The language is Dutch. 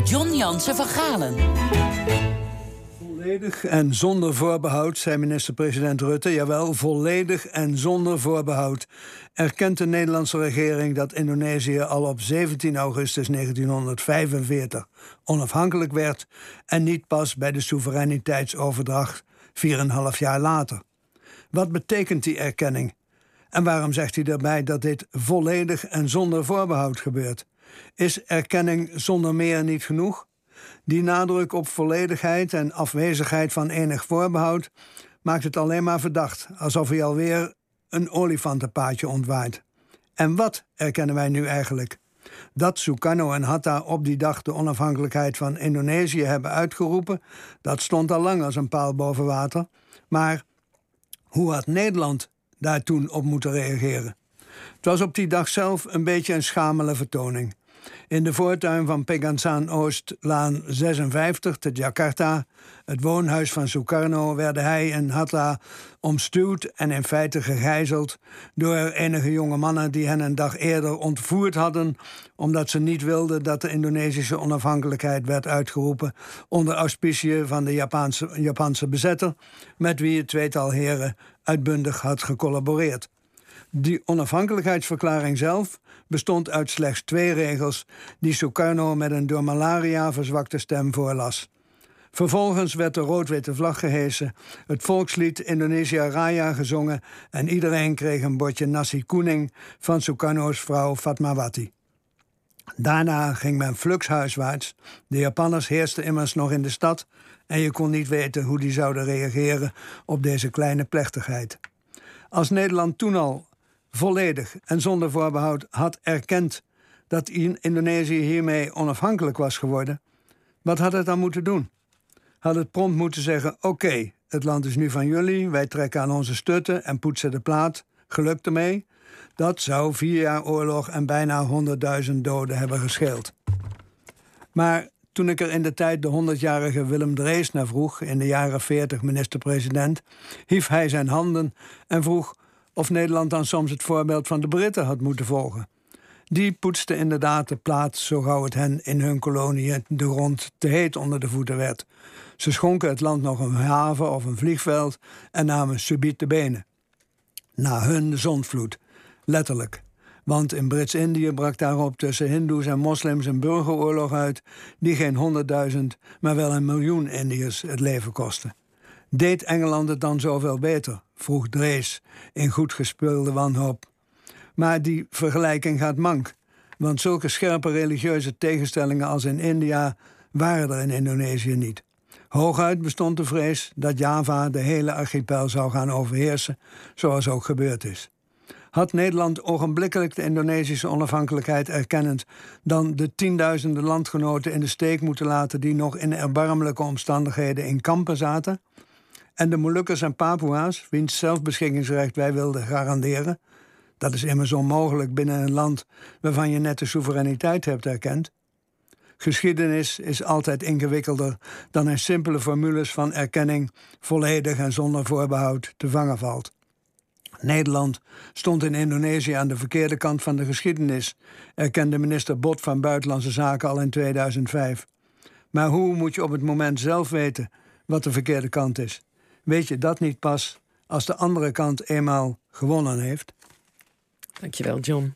John Jansen van Galen. Volledig en zonder voorbehoud, zei minister-president Rutte. Jawel, volledig en zonder voorbehoud. Erkent de Nederlandse regering dat Indonesië al op 17 augustus 1945 onafhankelijk werd en niet pas bij de soevereiniteitsoverdracht 4,5 jaar later. Wat betekent die erkenning? En waarom zegt hij daarbij dat dit volledig en zonder voorbehoud gebeurt? Is erkenning zonder meer niet genoeg? Die nadruk op volledigheid en afwezigheid van enig voorbehoud maakt het alleen maar verdacht, alsof hij alweer een olifantenpaadje ontwaait. En wat erkennen wij nu eigenlijk? Dat Sukarno en Hatta op die dag de onafhankelijkheid van Indonesië hebben uitgeroepen, dat stond al lang als een paal boven water. Maar hoe had Nederland daar toen op moeten reageren? Het was op die dag zelf een beetje een schamele vertoning. In de voortuin van Pegansaan Oost, Laan 56 te Jakarta, het woonhuis van Sukarno, werden hij en Hatta omstuwd en in feite gegijzeld door enige jonge mannen die hen een dag eerder ontvoerd hadden, omdat ze niet wilden dat de Indonesische onafhankelijkheid werd uitgeroepen onder auspiciën van de Japanse, Japanse bezetter, met wie het tweetal heren uitbundig had gecollaboreerd. Die onafhankelijkheidsverklaring zelf bestond uit slechts twee regels die Sukarno met een door malaria verzwakte stem voorlas. Vervolgens werd de rood-witte vlag gehesen, het volkslied Indonesia Raya gezongen en iedereen kreeg een bordje nasi kuning van Sukarno's vrouw Fatmawati. Daarna ging men flux huiswaarts. De Japanners heersten immers nog in de stad en je kon niet weten hoe die zouden reageren op deze kleine plechtigheid. Als Nederland toen al volledig en zonder voorbehoud had erkend dat Indonesië hiermee onafhankelijk was geworden, wat had het dan moeten doen? Had het prompt moeten zeggen: Oké, het land is nu van jullie, wij trekken aan onze stutten en poetsen de plaat, gelukt ermee? Dat zou vier jaar oorlog en bijna 100.000 doden hebben gescheeld. Maar toen ik er in de tijd de 100-jarige Willem Drees naar vroeg, in de jaren 40 minister-president, hief hij zijn handen en vroeg of Nederland dan soms het voorbeeld van de Britten had moeten volgen. Die poetsten inderdaad de plaats zo gauw het hen in hun koloniën de grond te heet onder de voeten werd. Ze schonken het land nog een haven of een vliegveld en namen subiet de benen. Na hun de zondvloed, letterlijk. Want in Brits-Indië brak daarop tussen Hindoes en moslims een burgeroorlog uit die geen honderdduizend, maar wel een miljoen Indiërs het leven kostte. Deed Engeland het dan zoveel beter? vroeg Drees in goed gespeelde wanhoop. Maar die vergelijking gaat mank, want zulke scherpe religieuze tegenstellingen als in India waren er in Indonesië niet. Hooguit bestond de vrees dat Java de hele archipel zou gaan overheersen, zoals ook gebeurd is. Had Nederland ogenblikkelijk de Indonesische onafhankelijkheid erkennend dan de tienduizenden landgenoten in de steek moeten laten die nog in erbarmelijke omstandigheden in kampen zaten? En de Molukkers en Papua's, wiens zelfbeschikkingsrecht wij wilden garanderen, dat is immers onmogelijk binnen een land waarvan je net de soevereiniteit hebt erkend. Geschiedenis is altijd ingewikkelder dan in simpele formules van erkenning volledig en zonder voorbehoud te vangen valt. Nederland stond in Indonesië aan de verkeerde kant van de geschiedenis, erkende minister Bot van Buitenlandse Zaken al in 2005. Maar hoe moet je op het moment zelf weten wat de verkeerde kant is? Weet je dat niet pas als de andere kant eenmaal gewonnen heeft? Dankjewel, John.